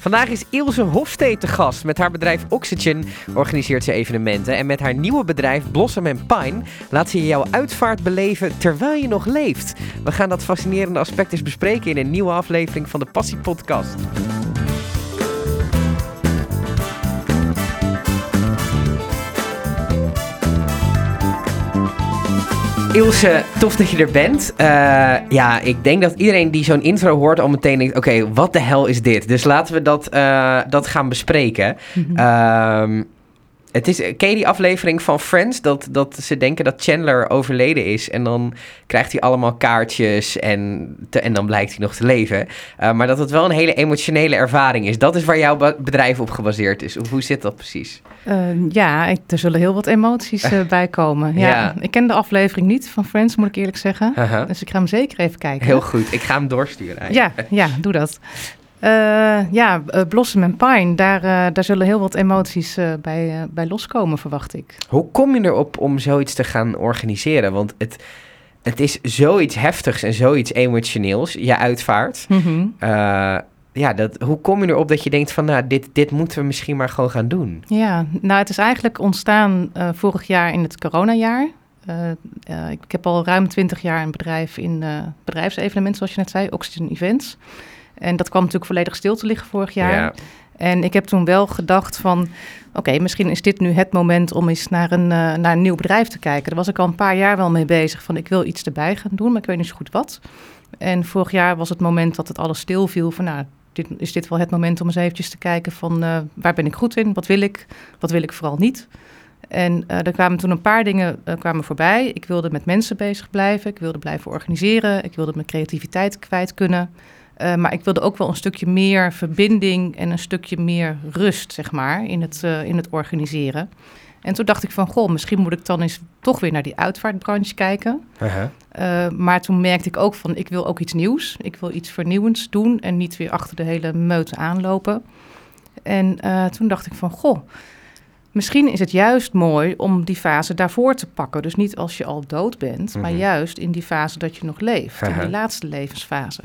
Vandaag is Ilse Hofstee te gast. Met haar bedrijf Oxygen organiseert ze evenementen. En met haar nieuwe bedrijf Blossom Pine laat ze jouw uitvaart beleven terwijl je nog leeft. We gaan dat fascinerende aspect eens bespreken in een nieuwe aflevering van de Passie Podcast. Ilse, tof dat je er bent. Uh, ja, ik denk dat iedereen die zo'n intro hoort al meteen denkt... oké, wat de hel is dit? Dus laten we dat, uh, dat gaan bespreken. Mm -hmm. Het is, ken je die aflevering van Friends? Dat, dat ze denken dat Chandler overleden is. En dan krijgt hij allemaal kaartjes en, en dan blijkt hij nog te leven. Uh, maar dat het wel een hele emotionele ervaring is. Dat is waar jouw bedrijf op gebaseerd is. Hoe zit dat precies? Uh, ja, ik, er zullen heel wat emoties uh, bij komen. Ja, ja, Ik ken de aflevering niet van Friends, moet ik eerlijk zeggen. -huh. Dus ik ga hem zeker even kijken. Heel goed. Ik ga hem doorsturen. Ja, ja, doe dat. Uh, ja, uh, Blossom en Pine, daar, uh, daar zullen heel wat emoties bij, bij loskomen, verwacht ik. Hoe kom je erop om zoiets te gaan organiseren? Want het, het is zoiets heftigs en zoiets emotioneels, je uitvaart. Mm -hmm. ja, dat, hoe kom je erop dat je denkt van, nou, dit, dit moeten we misschien maar gewoon gaan doen? Ja, nou, het is eigenlijk ontstaan vorig jaar in het coronajaar. ik heb al ruim twintig jaar een bedrijf in bedrijfsevenementen, zoals je net zei, Oxygen Events. En dat kwam natuurlijk volledig stil te liggen vorig jaar. Ja. En ik heb toen wel gedacht van, oké, misschien is dit nu het moment om eens naar een, uh, naar een nieuw bedrijf te kijken. Daar was ik al een paar jaar wel mee bezig van, ik wil iets erbij gaan doen, maar ik weet niet zo goed wat. En vorig jaar was het moment dat het alles stil viel van, nou, dit, is dit wel het moment om eens eventjes te kijken van, uh, waar ben ik goed in, wat wil ik, wat wil ik vooral niet. En uh, er kwamen toen een paar dingen uh, kwamen voorbij. Ik wilde met mensen bezig blijven, ik wilde blijven organiseren, ik wilde mijn creativiteit kwijt kunnen. Uh, maar ik wilde ook wel een stukje meer verbinding en een stukje meer rust, zeg maar, in het, uh, in het organiseren. En toen dacht ik van, goh, misschien moet ik dan eens toch weer naar die uitvaartbranche kijken. Uh -huh. uh, maar toen merkte ik ook van, ik wil ook iets nieuws. Ik wil iets vernieuwends doen en niet weer achter de hele meute aanlopen. En toen dacht ik van, goh, Misschien is het juist mooi om die fase daarvoor te pakken. Dus niet als je al dood bent, mm -hmm. maar Mhm. juist in die fase dat je nog leeft, in die laatste levensfase.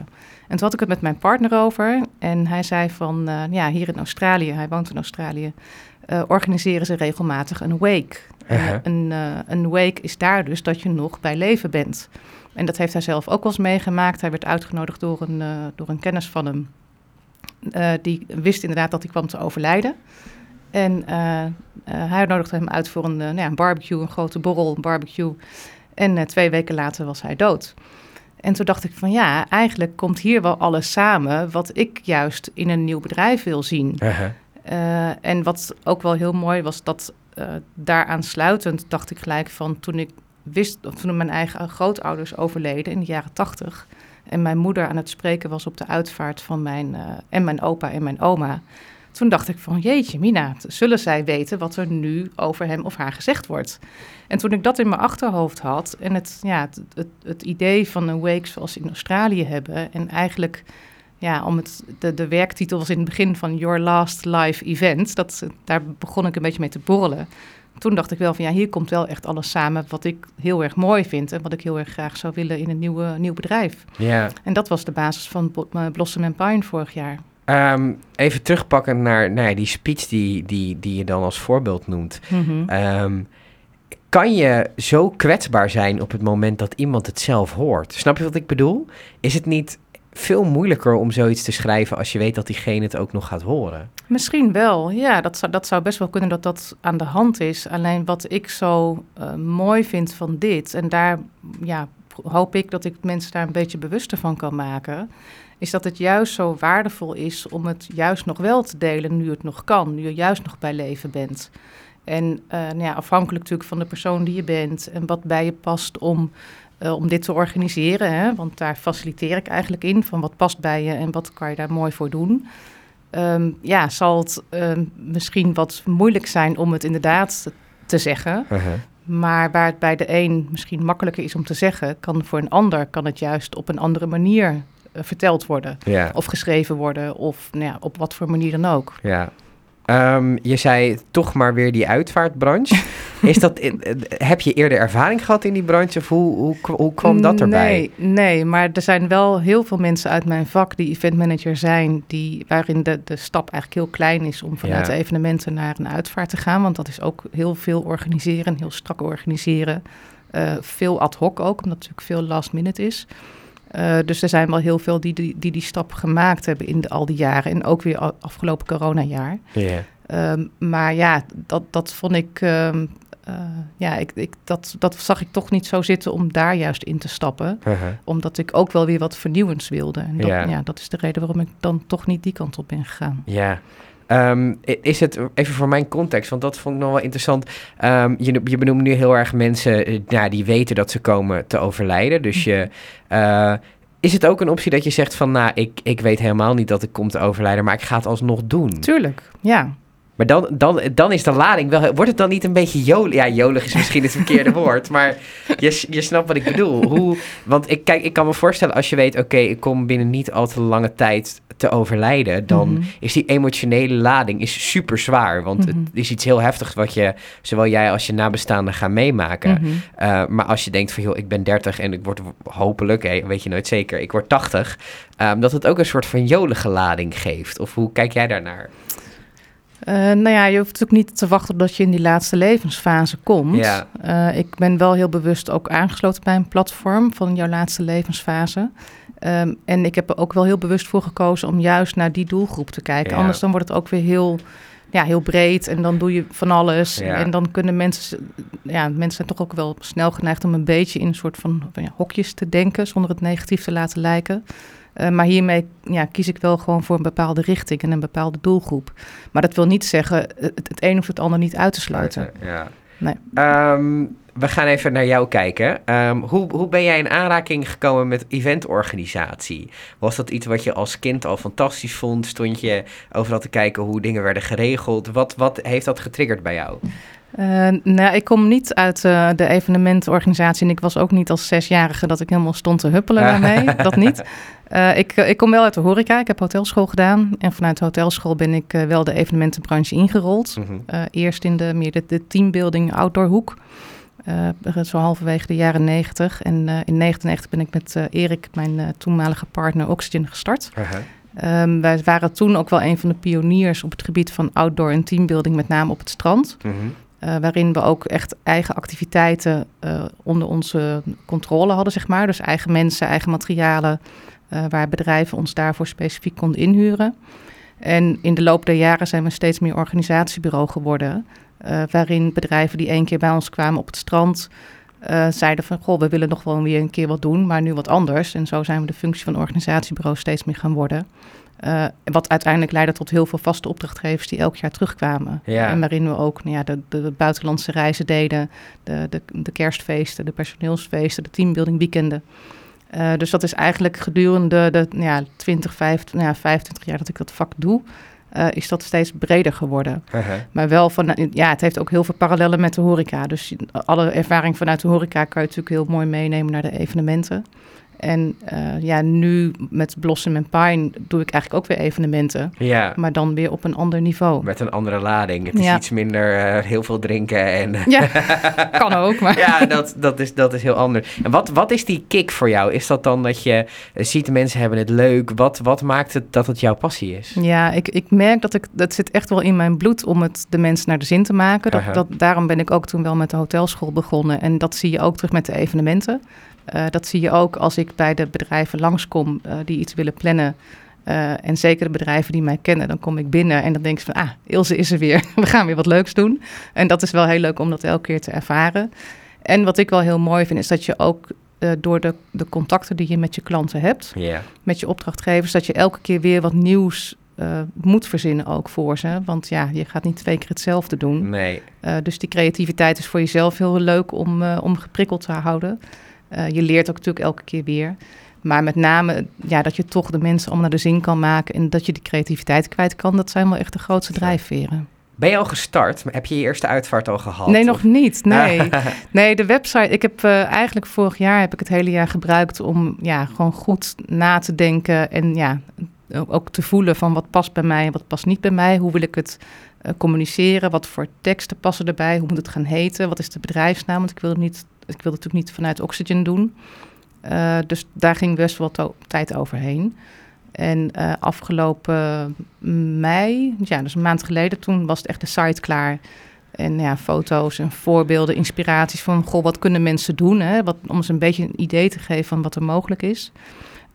En toen had ik het met mijn partner over en hij zei van, uh, ja, hier in Australië, hij woont in Australië, uh, organiseren ze regelmatig een wake. Uh -huh. een, een wake is daar dus dat je nog bij leven bent. En dat heeft hij zelf ook wel eens meegemaakt. Hij werd uitgenodigd door een, door een kennis van hem. Die wist inderdaad dat hij kwam te overlijden. En uh, uh, hij nodigde hem uit voor een, uh, nou ja, een barbecue, een grote borrel, een barbecue. En twee weken later was hij dood. En toen dacht ik van ja, eigenlijk komt hier wel alles samen wat ik juist in een nieuw bedrijf wil zien. -huh. en wat ook wel heel mooi was, dat daaraan sluitend dacht ik gelijk van toen ik wist, of toen mijn eigen grootouders overleden in de jaren tachtig. En mijn moeder aan het spreken was op de uitvaart van mijn, en mijn opa en mijn oma toen dacht ik van, jeetje Mina, zullen zij weten wat er nu over hem of haar gezegd wordt? En toen ik dat in mijn achterhoofd had en het, ja, het, het, het idee van een wake zoals ze in Australië hebben... en eigenlijk, ja, om het, de, de werktitel was in het begin van Your Last Live Event... Dat, daar begon ik een beetje mee te borrelen. Toen dacht ik wel van, ja, hier komt wel echt alles samen wat ik heel erg mooi vind... en wat ik heel erg graag zou willen in een nieuwe, nieuw bedrijf. Ja. En dat was de basis van Blossom Pine vorig jaar. Um, even terugpakken naar nou ja, die speech die, die, die je dan als voorbeeld noemt. Mm -hmm. um, kan je zo kwetsbaar zijn op het moment dat iemand het zelf hoort? Snap je wat ik bedoel? Is het niet veel moeilijker om zoiets te schrijven als je weet dat diegene het ook nog gaat horen? Misschien wel, ja. Dat zou, dat zou best wel kunnen dat dat aan de hand is. Alleen wat ik zo uh, mooi vind van dit, en daar ja, hoop ik dat ik mensen daar een beetje bewuster van kan maken is dat het juist zo waardevol is om het juist nog wel te delen nu het nog kan, nu je juist nog bij leven bent. En uh, nou ja, afhankelijk natuurlijk van de persoon die je bent en wat bij je past om, uh, om dit te organiseren. Hè? Want daar faciliteer ik eigenlijk in van wat past bij je en wat kan je daar mooi voor doen. Um, ja, zal het um, misschien wat moeilijk zijn om het inderdaad te zeggen. Uh -huh. Maar waar het bij de een misschien makkelijker is om te zeggen, kan voor een ander kan het juist op een andere manier uh, verteld worden. Ja. Of geschreven worden, of nou ja, op wat voor manier dan ook. Ja. Ehm, je zei toch maar weer die uitvaartbranche. Is dat, heb je eerder ervaring gehad in die branche of hoe, hoe, hoe kwam dat erbij? Nee, nee, maar er zijn wel heel veel mensen uit mijn vak die eventmanager zijn, die, waarin de, de stap eigenlijk heel klein is om vanuit evenementen naar een uitvaart te gaan. Want dat is ook heel veel organiseren, heel strak organiseren. Uh, veel ad hoc ook, omdat het natuurlijk veel last minute is. Uh, dus er zijn wel heel veel die die, die, die stap gemaakt hebben in de, al die jaren. En ook weer afgelopen coronajaar. Yeah. Um, maar ja, dat, dat vond ik. Um, uh, ja, ik, ik, dat, dat zag ik toch niet zo zitten om daar juist in te stappen. Uh -huh. Omdat ik ook wel weer wat vernieuwends wilde. En dat, ja, dat is de reden waarom ik dan toch niet die kant op ben gegaan. Ja. Um, is het, even voor mijn context, want dat vond ik nog wel interessant. Um, je, je benoemt nu heel erg mensen nou, die weten dat ze komen te overlijden. Dus je, uh, is het ook een optie dat je zegt van, nou, ik, ik weet helemaal niet dat ik kom te overlijden, maar ik ga het alsnog doen? Tuurlijk, ja. Maar dan, dan, dan is de lading wel. Wordt het dan niet een beetje jolig? Ja, jolig is misschien het verkeerde woord. Maar je, je snapt wat ik bedoel. Hoe, want ik, kijk, ik kan me voorstellen als je weet: oké, ik kom binnen niet al te lange tijd te overlijden. Dan mm -hmm. is die emotionele lading is super zwaar. Want mm -hmm. het is iets heel heftigs wat je, zowel jij als je nabestaanden gaan meemaken. Mm -hmm. uh, maar als je denkt van joh, ik ben 30 en ik word hopelijk, hey, weet je nooit zeker, ik word 80. Um, dat het ook een soort van jolige lading geeft. Of hoe kijk jij daarnaar? Uh, nou ja, je hoeft natuurlijk niet te wachten dat je in die laatste levensfase komt. Ja. Uh, ik ben wel heel bewust ook aangesloten bij een platform van jouw laatste levensfase. Um, en ik heb er ook wel heel bewust voor gekozen om juist naar die doelgroep te kijken. Ja. Anders dan wordt het ook weer heel, ja, heel breed en dan doe je van alles. Ja. En dan kunnen mensen, ja, mensen zijn toch ook wel snel geneigd om een beetje in een soort van hokjes te denken, zonder het negatief te laten lijken. Uh, maar hiermee ja, kies ik wel gewoon voor een bepaalde richting en een bepaalde doelgroep. Maar dat wil niet zeggen het, het een of het ander niet uit te sluiten. Ja. Nee. Um, we gaan even naar jou kijken. Um, hoe, hoe ben jij in aanraking gekomen met eventorganisatie? Was dat iets wat je als kind al fantastisch vond? Stond je overal te kijken hoe dingen werden geregeld? Wat, wat heeft dat getriggerd bij jou? Uh, nou, ik kom niet uit uh, de evenementenorganisatie en ik was ook niet als zesjarige dat ik helemaal stond te huppelen daarmee. dat niet. Uh, ik, ik kom wel uit de horeca. Ik heb hotelschool gedaan. En vanuit de hotelschool ben ik wel de evenementenbranche ingerold. Mm -hmm. eerst in de meer de, de teambuilding outdoor hoek. Zo halverwege de jaren 90. En in 99 ben ik met Erik, mijn toenmalige partner, Oxygen gestart. -huh. Um, wij waren toen ook wel een van de pioniers op het gebied van outdoor en teambuilding, met name op het strand. -huh. waarin we ook echt eigen activiteiten onder onze controle hadden, zeg maar. Dus eigen mensen, eigen materialen, waar bedrijven ons daarvoor specifiek konden inhuren. En in de loop der jaren zijn we steeds meer organisatiebureau geworden. Waarin bedrijven die één keer bij ons kwamen op het strand zeiden van... goh, we willen nog wel weer een keer wat doen, maar nu wat anders. En zo zijn we de functie van organisatiebureau steeds meer gaan worden. Uh, wat uiteindelijk leidde tot heel veel vaste opdrachtgevers die elk jaar terugkwamen. Ja. En waarin we ook nou ja, de, de, buitenlandse reizen deden, de, de, de, kerstfeesten, de personeelsfeesten, de teambuilding weekenden. Uh, dus dat is eigenlijk gedurende de nou ja, 20, 25, nou ja, 25 jaar dat ik dat vak doe uh, is dat steeds breder geworden. Uh -huh. Maar wel van, ja, het heeft ook heel veel parallellen met de horeca. Dus alle ervaring vanuit de horeca kan je natuurlijk heel mooi meenemen naar de evenementen. En uh, ja, nu met Blossom en Pine doe ik eigenlijk ook weer evenementen. Ja. Maar dan weer op een ander niveau. Met een andere lading. Het is ja. iets minder uh, heel veel drinken. En ja, kan ook. Maar. ja, dat, dat, is, dat is heel anders. En wat, wat is die kick voor jou? Is dat dan dat je ziet de mensen hebben het leuk? Wat, wat maakt het dat het jouw passie is? Ja, ik, ik merk dat ik, dat zit echt wel in mijn bloed om het de mensen naar de zin te maken. Dat, uh -huh. dat, daarom ben ik ook toen wel met de hotelschool begonnen. En dat zie je ook terug met de evenementen. Uh, dat zie je ook als ik bij de bedrijven langskom uh, die iets willen plannen. Uh, en zeker de bedrijven die mij kennen, dan kom ik binnen en dan denk ik van, ah, Ilse is er weer. We gaan weer wat leuks doen. En dat is wel heel leuk om dat elke keer te ervaren. En wat ik wel heel mooi vind, is dat je ook door de, de contacten die je met je klanten hebt, yeah. met je opdrachtgevers, dat je elke keer weer wat nieuws uh, moet verzinnen ook voor ze. Want ja, je gaat niet twee keer hetzelfde doen. Nee. Uh, dus die creativiteit is voor jezelf heel leuk om, uh, om geprikkeld te houden. Uh, je leert ook natuurlijk elke keer weer. Maar met name ja, dat je toch de mensen allemaal naar de zin kan maken en dat je die creativiteit kwijt kan, dat zijn wel echt de grootste drijfveren. Ben je al gestart? Heb je je eerste uitvaart al gehad? Nee, nog niet. Nee, nee de website. Ik heb uh, eigenlijk vorig jaar heb ik het hele jaar gebruikt om ja, gewoon goed na te denken en ja, ook te voelen van wat past bij mij en wat past niet bij mij. Hoe wil ik het communiceren? Wat voor teksten passen erbij? Hoe moet het gaan heten? Wat is de bedrijfsnaam? Want ik wil het, niet, ik wil het natuurlijk niet vanuit Oxygen doen. dus daar ging best wel tijd overheen. En afgelopen mei, ja, dus een maand geleden, toen was het echt de site klaar. En ja, foto's en voorbeelden, inspiraties van, goh, wat kunnen mensen doen? Hè? Wat, om ze een beetje een idee te geven van wat er mogelijk is.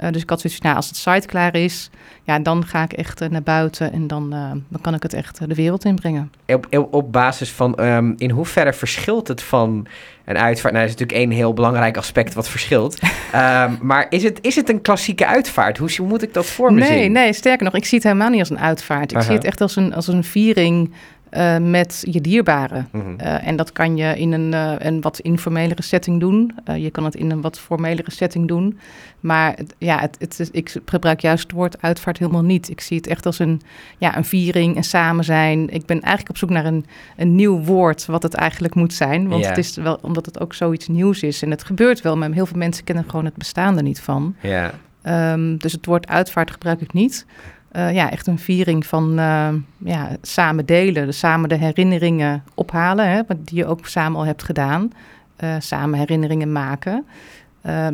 Uh, dus ik had zoiets nou, als het site klaar is, ja, dan ga ik echt uh, naar buiten en dan, uh, dan kan ik het echt de wereld inbrengen. Op, op basis van, um, in hoeverre verschilt het van een uitvaart? Nou, dat is natuurlijk één heel belangrijk aspect wat verschilt. um, maar is het, is het een klassieke uitvaart? Hoe, hoe moet ik dat voor me nee, zien? Nee, sterker nog, ik zie het helemaal niet als een uitvaart. Ik -huh. zie het echt als een, als een viering uh, met je dierbaren. Mm -hmm. uh, en dat kan je in een, uh, een wat informelere setting doen. je kan het in een wat formelere setting doen. Maar ja, het, het is, ik gebruik juist het woord uitvaart helemaal niet. Ik zie het echt als een, ja, een viering, een samen zijn. Ik ben eigenlijk op zoek naar een, een nieuw woord wat het eigenlijk moet zijn. Want het is wel, omdat het ook zoiets nieuws is. En het gebeurt wel, maar heel veel mensen kennen gewoon het bestaande niet van. Yeah. Um, dus het woord uitvaart gebruik ik niet. Uh, ja, echt een viering van uh, ja, samen delen, de, samen de herinneringen ophalen, hè, die je ook samen al hebt gedaan. Uh, samen herinneringen maken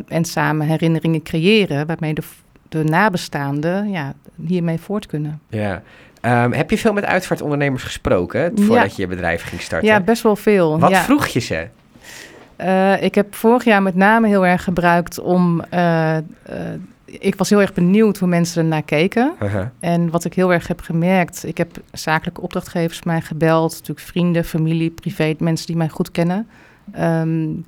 en samen herinneringen creëren, waarmee de, de nabestaanden ja, hiermee voort kunnen. Ja. Um, heb je veel met uitvaartondernemers gesproken voordat ja. je je bedrijf ging starten? Ja, best wel veel. Wat ja. vroeg je ze? Ik heb vorig jaar met name heel erg gebruikt om. Ik was heel erg benieuwd hoe mensen ernaar keken. -huh. En wat ik heel erg heb gemerkt. Ik heb zakelijke opdrachtgevers mij gebeld. Natuurlijk vrienden, familie, privé, mensen die mij goed kennen. Um,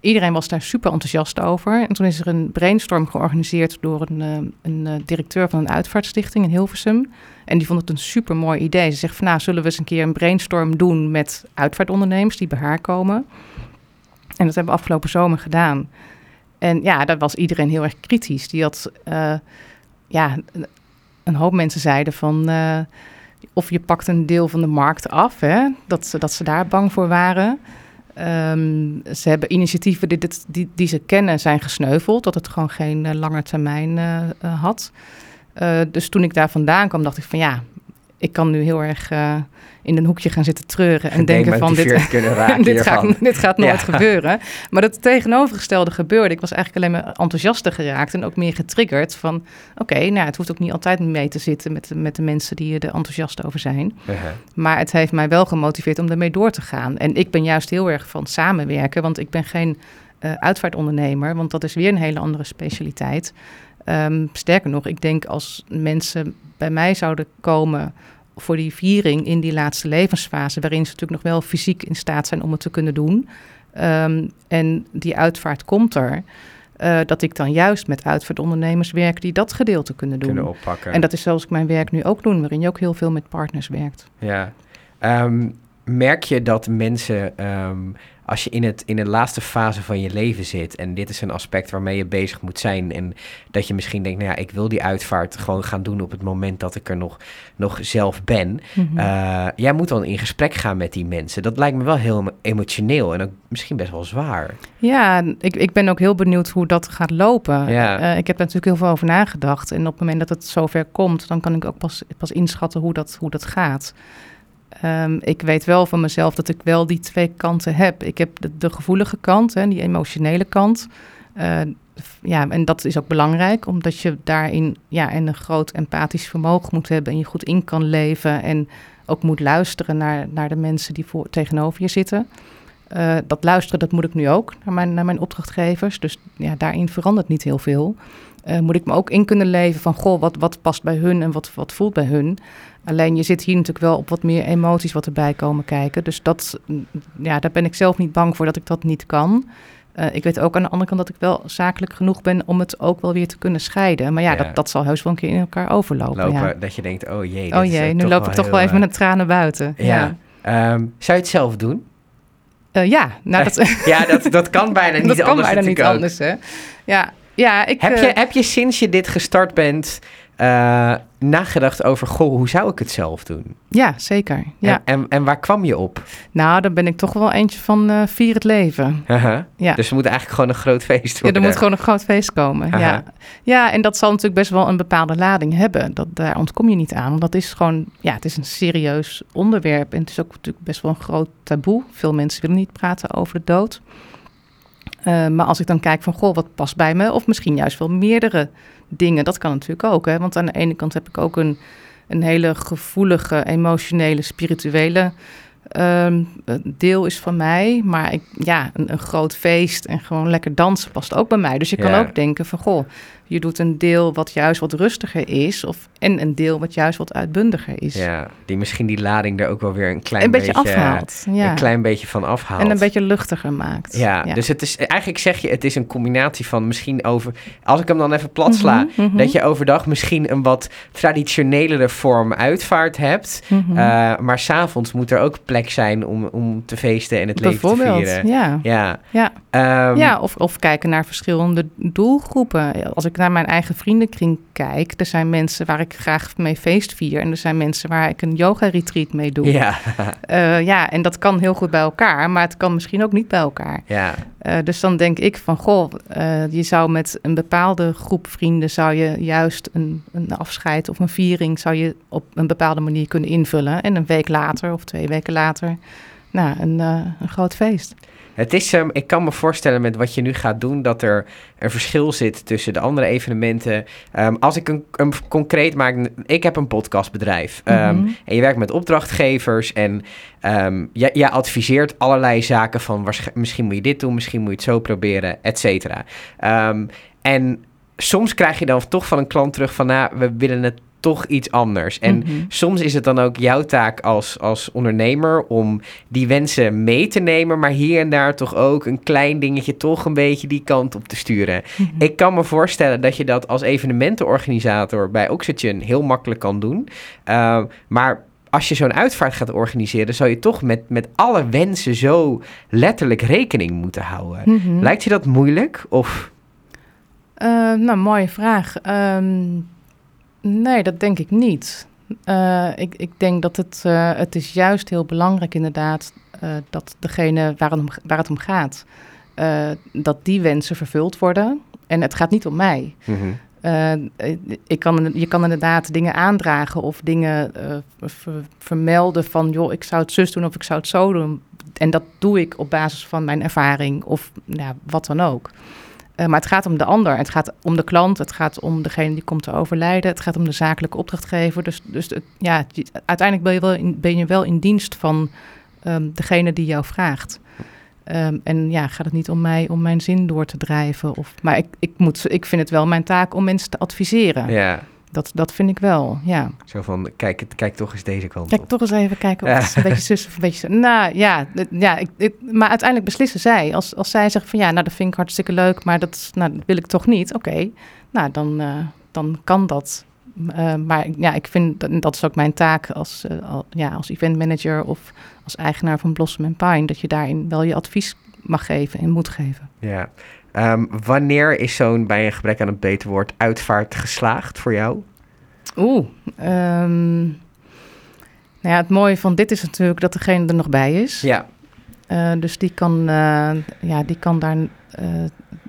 iedereen was daar super enthousiast over. En toen is er een brainstorm georganiseerd door een, een directeur van een uitvaartstichting in Hilversum. En die vond het een super mooi idee. Ze zegt van nou, zullen we eens een keer een brainstorm doen met uitvaartondernemers die bij haar komen. En dat hebben we afgelopen zomer gedaan. En ja, daar was iedereen heel erg kritisch. Die had, uh, ja, een hoop mensen zeiden van, uh, of je pakt een deel van de markt af, hè, dat, ze, dat ze daar bang voor waren. Um, ze hebben initiatieven die, die, die, ze kennen zijn gesneuveld, dat het gewoon geen uh, lange termijn had. Dus toen ik daar vandaan kwam, dacht ik van ja, ik kan nu heel erg in een hoekje gaan zitten treuren en denken van dit, dit, gaat, dit gaat nooit ja. gebeuren. Maar dat tegenovergestelde gebeurde. Ik was eigenlijk alleen maar enthousiaster geraakt en ook meer getriggerd van oké, okay, nou het hoeft ook niet altijd mee te zitten met, met de mensen die er enthousiast over zijn. Uh -huh. Maar het heeft mij wel gemotiveerd om ermee door te gaan. En ik ben juist heel erg van samenwerken, want ik ben geen uh, uitvaartondernemer, want dat is weer een hele andere specialiteit. Um, sterker nog, ik denk als mensen bij mij zouden komen voor die viering in die laatste levensfase, waarin ze natuurlijk nog wel fysiek in staat zijn om het te kunnen doen. Um, en die uitvaart komt er. Uh, dat ik dan juist met uitvaartondernemers werk die dat gedeelte kunnen doen. Kunnen oppakken. En dat is zoals ik mijn werk nu ook doe, waarin je ook heel veel met partners werkt. Ja. Um, merk je dat mensen, um, als je in, het, in de laatste fase van je leven zit en dit is een aspect waarmee je bezig moet zijn en dat je misschien denkt, nou ja, ik wil die uitvaart gewoon gaan doen op het moment dat ik er nog, nog zelf ben. Mm -hmm. uh, jij moet dan in gesprek gaan met die mensen. Dat lijkt me wel heel emotioneel en ook misschien best wel zwaar. Ja, ik, ik ben ook heel benieuwd hoe dat gaat lopen. Ja. Uh, ik heb daar natuurlijk heel veel over nagedacht en op het moment dat het zover komt, dan kan ik ook pas, pas inschatten hoe dat, hoe dat gaat. Um, ik weet wel van mezelf dat ik wel die twee kanten heb. Ik heb de, gevoelige kant, hè, die emotionele kant. Uh, ja, en dat is ook belangrijk, omdat je daarin ja, een groot empathisch vermogen moet hebben en je goed in kan leven en ook moet luisteren naar, naar de mensen die voor, tegenover je zitten. Uh, dat luisteren, dat moet ik nu ook naar mijn, naar mijn opdrachtgevers. Dus ja, daarin verandert niet heel veel. Uh, moet ik me ook in kunnen leven van, goh, wat, wat past bij hun en wat, wat voelt bij hun. Alleen je zit hier natuurlijk wel op wat meer emoties wat erbij komen kijken. Dus dat, ja, daar ben ik zelf niet bang voor dat ik dat niet kan. Uh, ik weet ook aan de andere kant dat ik wel zakelijk genoeg ben om het ook wel weer te kunnen scheiden. Maar ja, ja. Dat, dat zal heus wel een keer in elkaar overlopen. Lopen, ja. Dat je denkt, oh jee. Oh jee, nu loop ik toch wel even met tranen buiten. Ja. ja. Um, zou je het zelf doen? Uh, ja, nou dat... ja, dat, dat kan bijna niet dat anders. kan bijna niet ook. anders, hè. Ja, ja ik... Heb, uh, je, heb je sinds je dit gestart bent... uh, nagedacht over, goh, hoe zou ik het zelf doen? Ja, zeker. Ja. En, en, waar kwam je op? Nou, dan ben ik toch wel eentje van uh, vier het leven. Uh ja. Dus er moet eigenlijk gewoon een groot feest worden. Ja, er moet gewoon een groot feest komen. Ja. ja, en dat zal natuurlijk best wel een bepaalde lading hebben. Dat, daar ontkom je niet aan. Want dat is gewoon, ja, het is een serieus onderwerp. En het is ook natuurlijk best wel een groot taboe. Veel mensen willen niet praten over de dood. Uh, maar als ik dan kijk van, goh, wat past bij me? Of misschien juist wel meerdere dingen. Dat kan natuurlijk ook. Hè? Want aan de ene kant heb ik ook een, een hele gevoelige, emotionele, spirituele um, deel is van mij. Maar ik, ja, een, een, groot feest en gewoon lekker dansen past ook bij mij. Dus je kan ook denken van, goh, je doet een deel wat juist wat rustiger is. Of, en een deel wat juist wat uitbundiger is. Ja, die misschien die lading er ook wel weer een klein een beetje, afhaalt. Ja. Een klein beetje van afhaalt. En een beetje luchtiger maakt. Ja, dus het is eigenlijk zeg je, het is een combinatie van misschien over. Als ik hem dan even plat sla, mhm, mhm. dat je overdag misschien een wat traditionelere vorm uitvaart hebt. Mm -hmm. uh, maar s'avonds moet er ook plek zijn om, om te feesten en het leven te vieren. Ja. Ja. Ja. Um, ja, of, of kijken naar verschillende doelgroepen. Als ik naar mijn eigen vriendenkring kijk, er zijn mensen waar ik graag mee feest vier. En er zijn mensen waar ik een yoga-retreat mee doe. Ja. Uh, ja, en dat kan heel goed bij elkaar, maar het kan misschien ook niet bij elkaar. Ja. Uh, dus dan denk ik van, goh, uh, je zou met een bepaalde groep vrienden... zou je juist een, een afscheid of een viering... zou je op een bepaalde manier kunnen invullen. En een week later of twee weken later, nou, een, een groot feest. Het is, um, ik kan me voorstellen met wat je nu gaat doen, dat er een verschil zit tussen de andere evenementen. Um, als ik een, een, concreet maak, ik heb een podcastbedrijf um, mm-hmm. en je werkt met opdrachtgevers en jij, jij, adviseert allerlei zaken van misschien moet je dit doen, misschien moet je het zo proberen, et cetera. en soms krijg je dan toch van een klant terug van, nou, we willen het toch iets anders. En mhm. soms is het dan ook jouw taak als, als ondernemer om die wensen mee te nemen, maar hier en daar toch ook een klein dingetje toch een beetje die kant op te sturen. Mhm. Ik kan me voorstellen dat je dat als evenementenorganisator bij Oxygen heel makkelijk kan doen. Uh, maar als je zo'n uitvaart gaat organiseren, zou je toch met, met alle wensen zo letterlijk rekening moeten houden. Mhm. Lijkt je dat moeilijk? Of... Uh, nou, mooie vraag. Um Nee, dat denk ik niet. Uh, ik, ik denk dat het, uh, het is juist heel belangrijk inderdaad uh, dat degene waar het om, waar het om gaat, dat die wensen vervuld worden. En het gaat niet om mij. Mm -hmm. ik kan, je kan inderdaad dingen aandragen of dingen ver, vermelden van, joh, ik zou het zus doen of ik zou het zo doen. En dat doe ik op basis van mijn ervaring of nou, wat dan ook. Uh, maar het gaat om de ander. Het gaat om de klant. Het gaat om degene die komt te overlijden. Het gaat om de zakelijke opdrachtgever. Dus, dus het, ja, uiteindelijk ben je, wel in, ben je wel in dienst van um, degene die jou vraagt. Um, en ja, gaat het niet om mij om mijn zin door te drijven. Of, maar ik, ik, moet, ik vind het wel mijn taak om mensen te adviseren. Ja. Dat, dat vind ik wel, ja. Zo van, kijk, kijk toch eens deze kant Kijk toch eens even kijken of het een beetje zus of een beetje... Nou ja, ja ik, ik, maar uiteindelijk beslissen zij. Als, als zij zeggen van ja, nou dat vind ik hartstikke leuk, maar dat, nou, dat wil ik toch niet. Oké, nou dan, uh, dan kan dat. Uh, maar ja, ik vind dat, dat is ook mijn taak als, uh, al, ja, als event manager of als eigenaar van Blossom Pine, dat je daarin wel je advies mag geven en moet geven. Ja, Um, wanneer is zo'n, bij een gebrek aan een beter woord, uitvaart geslaagd voor jou? Oeh, um, nou ja, het mooie van dit is natuurlijk dat degene er nog bij is. Ja. Uh, dus die kan, uh, ja, die kan daar uh,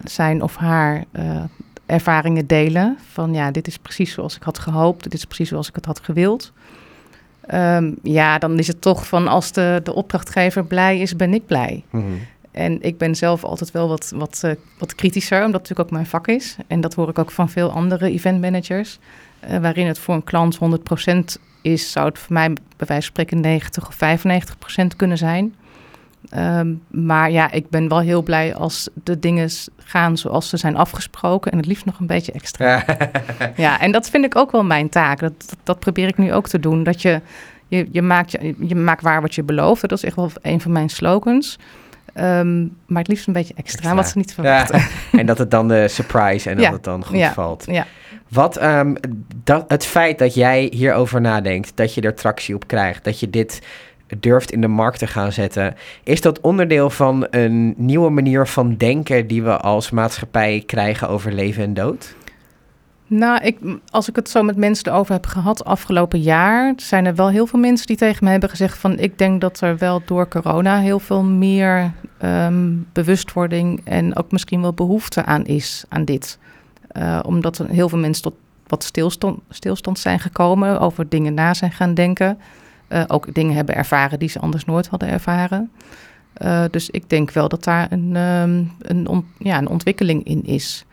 zijn of haar ervaringen delen. Van ja, dit is precies zoals ik had gehoopt. Dit is precies zoals ik het had gewild. Um, ja, dan is het toch van als de, de opdrachtgever blij is, ben ik blij. Mm -hmm. En ik ben zelf altijd wel wat, wat, uh, wat kritischer, omdat het natuurlijk ook mijn vak is. En dat hoor ik ook van veel andere eventmanagers. Uh, waarin het voor een klant 100% is, zou het voor mij bij wijze van spreken 90 of 95% kunnen zijn. Um, maar ja, ik ben wel heel blij als de dingen gaan zoals ze zijn afgesproken. En het liefst nog een beetje extra. ja, en dat vind ik ook wel mijn taak. Dat, dat, dat probeer ik nu ook te doen. Dat je, je, je, maakt, je, je maakt waar wat je belooft. Dat is echt wel een van mijn slogans. Um, maar het liefst een beetje extra, wat ze niet verwachten. en dat het dan de surprise en dat het dan goed valt. Ja. Wat um, dat, het feit dat jij hierover nadenkt, dat je er tractie op krijgt, dat je dit durft in de markt te gaan zetten, is dat onderdeel van een nieuwe manier van denken die we als maatschappij krijgen over leven en dood? Nou, ik, als ik het zo met mensen erover heb gehad afgelopen jaar, zijn er wel heel veel mensen die tegen me hebben gezegd van ik denk dat er wel door corona heel veel meer ehm, bewustwording en ook misschien wel behoefte aan is aan dit. Uh, omdat heel veel mensen tot wat stilstand, stilstand zijn gekomen, over dingen na zijn gaan denken. Uh, ook dingen hebben ervaren die ze anders nooit hadden ervaren. Uh, dus ik denk wel dat daar een, um, een, ja, een ontwikkeling in is.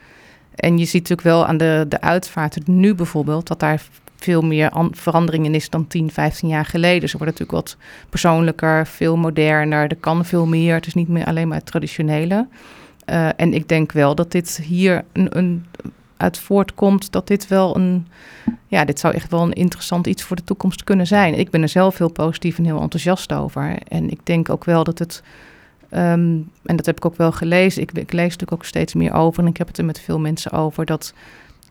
En je ziet natuurlijk wel aan de, de uitvaart nu bijvoorbeeld dat daar veel meer verandering in is dan 10, 15 jaar geleden. Ze worden natuurlijk wat persoonlijker, veel moderner. Er kan veel meer. Het is niet meer alleen maar het traditionele. Uh, en ik denk wel dat dit hier een, een, uit voortkomt dat dit wel een. Ja, dit zou echt wel een interessant iets voor de toekomst kunnen zijn. Ik ben er zelf heel positief en heel enthousiast over. En ik denk ook wel dat het Um, en dat heb ik ook wel gelezen. Ik, ik, lees natuurlijk ook steeds meer over. En ik heb het er met veel mensen over. Dat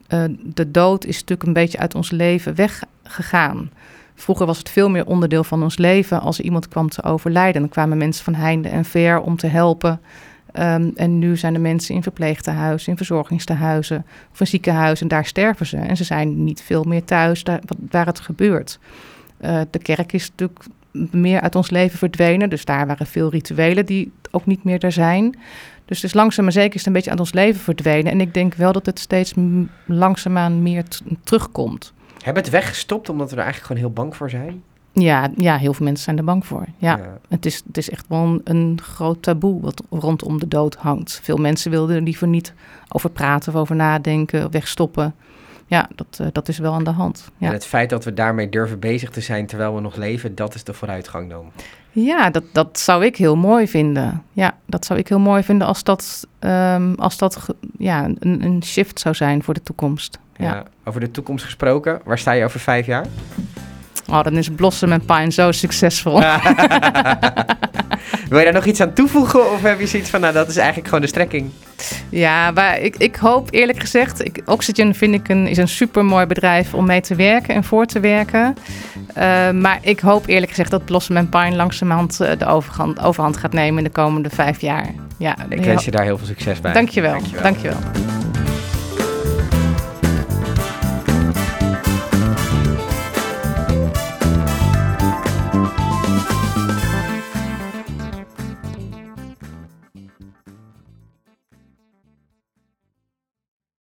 uh, de dood is natuurlijk een beetje uit ons leven weggegaan. Vroeger was het veel meer onderdeel van ons leven. Als iemand kwam te overlijden, dan kwamen mensen van heinde en ver om te helpen. Um, en nu zijn de mensen in verpleegtehuizen, in verzorgingstehuizen of in ziekenhuizen. En daar sterven ze. En ze zijn niet veel meer thuis waar het gebeurt. Uh, de kerk is natuurlijk meer uit ons leven verdwenen. Dus daar waren veel rituelen die ook niet meer er zijn. Dus dus langzaam maar zeker is het een beetje uit ons leven verdwenen. En ik denk wel dat het steeds langzaamaan meer terugkomt. Hebben het weggestopt omdat we er eigenlijk gewoon heel bang voor zijn? Ja, ja, heel veel mensen zijn er bang voor. Ja, Het, is, het is echt wel een, een, groot taboe wat rondom de dood hangt. Veel mensen wilden er liever niet over praten of over nadenken, wegstoppen ja, dat, uh, dat is wel aan de hand. Ja. En het feit dat we daarmee durven bezig te zijn terwijl we nog leven, dat is de vooruitgang dan. Ja, dat, dat zou ik heel mooi vinden. Ja, dat zou ik heel mooi vinden als dat, um, als dat ja, een, een shift zou zijn voor de toekomst. Ja. ja. over de toekomst gesproken, waar sta je over vijf jaar? Oh, dan is Blossom en Pine zo succesvol. Wil je daar nog iets aan toevoegen? Of heb je zoiets van, nou, dat is eigenlijk gewoon de strekking? Ja, maar ik, ik hoop eerlijk gezegd... Ik, Oxygen vind ik een, is een super mooi bedrijf om mee te werken en voor te werken. Uh, maar ik hoop eerlijk gezegd dat Blossom en Pine langzamerhand uh, de overhand, overhand gaat nemen in de komende vijf jaar. Ja, ik wens je daar heel veel succes bij. Dankjewel. Dankjewel. Dankjewel.